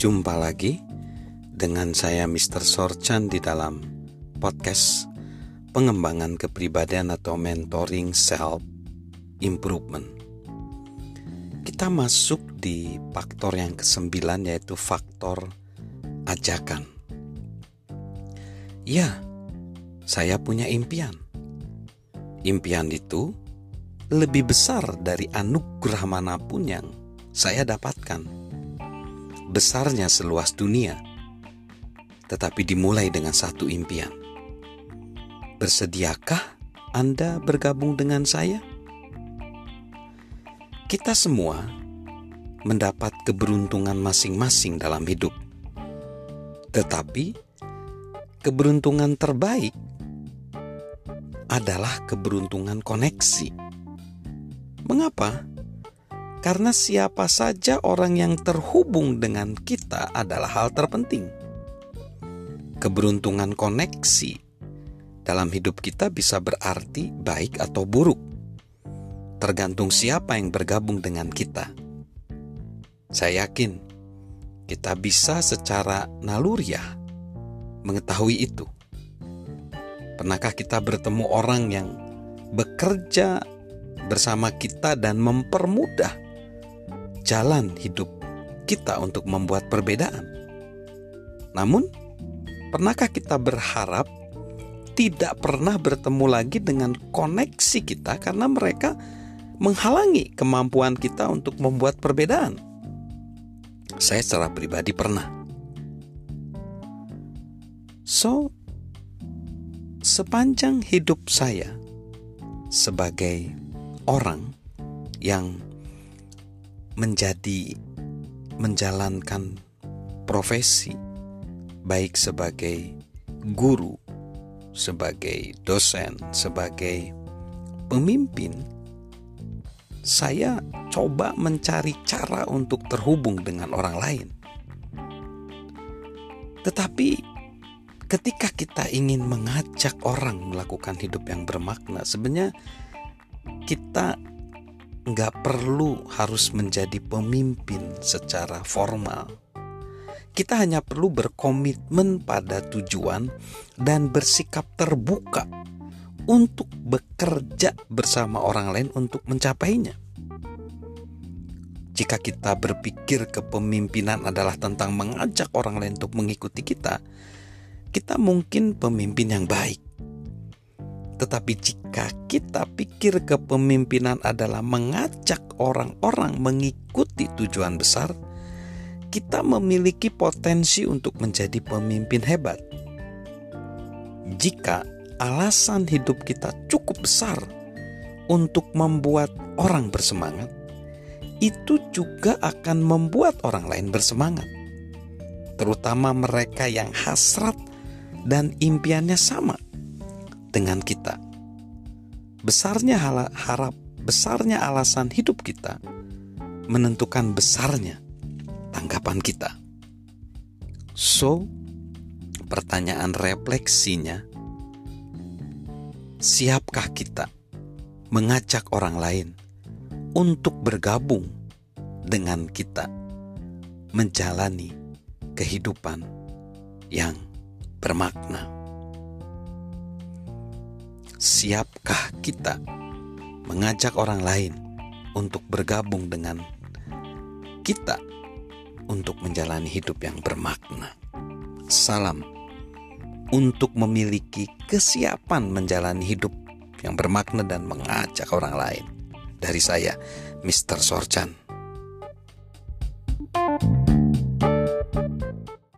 Jumpa lagi dengan saya Mr. Sorchan di dalam podcast pengembangan kepribadian atau mentoring self improvement. Kita masuk di faktor yang kesembilan yaitu faktor ajakan. Ya, saya punya impian. Impian itu lebih besar dari anugerah mana pun yang saya dapatkan. Besarnya seluas dunia, tetapi dimulai dengan satu impian. Bersediakah Anda bergabung dengan saya? Kita semua mendapat keberuntungan masing-masing dalam hidup, tetapi keberuntungan terbaik adalah keberuntungan koneksi. Mengapa? Karena siapa saja orang yang terhubung dengan kita adalah hal terpenting. Keberuntungan koneksi dalam hidup kita bisa berarti baik atau buruk, tergantung siapa yang bergabung dengan kita. Saya yakin kita bisa secara naluriah mengetahui itu. Pernahkah kita bertemu orang yang bekerja bersama kita dan mempermudah jalan hidup kita untuk membuat perbedaan. Namun, pernahkah kita berharap tidak pernah bertemu lagi dengan koneksi kita karena mereka menghalangi kemampuan kita untuk membuat perbedaan? Saya secara pribadi pernah. So, sepanjang hidup saya sebagai orang yang menjadi menjalankan profesi baik sebagai guru, sebagai dosen, sebagai pemimpin, saya coba mencari cara untuk terhubung dengan orang lain. Tetapi ketika kita ingin mengajak orang melakukan hidup yang bermakna, sebenarnya kita nggak perlu harus menjadi pemimpin secara formal. Kita hanya perlu berkomitmen pada tujuan dan bersikap terbuka untuk bekerja bersama orang lain untuk mencapainya. Jika kita berpikir kepemimpinan adalah tentang mengajak orang lain untuk mengikuti kita, kita mungkin pemimpin yang baik. Tetapi jika kita pikir kepemimpinan adalah mengajak orang-orang mengikuti tujuan besar, kita memiliki potensi untuk menjadi pemimpin hebat. Jika alasan hidup kita cukup besar untuk membuat orang bersemangat, itu juga akan membuat orang lain bersemangat, terutama mereka yang hasrat dan impiannya sama dengan kita. Besarnya harap, besarnya alasan hidup kita menentukan besarnya tanggapan kita. So, pertanyaan refleksinya, siapkah kita mengajak orang lain untuk bergabung dengan kita menjalani kehidupan yang bermakna? Siapkah kita mengajak orang lain untuk bergabung dengan kita untuk menjalani hidup yang bermakna? Salam untuk memiliki kesiapan menjalani hidup yang bermakna dan mengajak orang lain. Dari saya, Mr. Sorchan.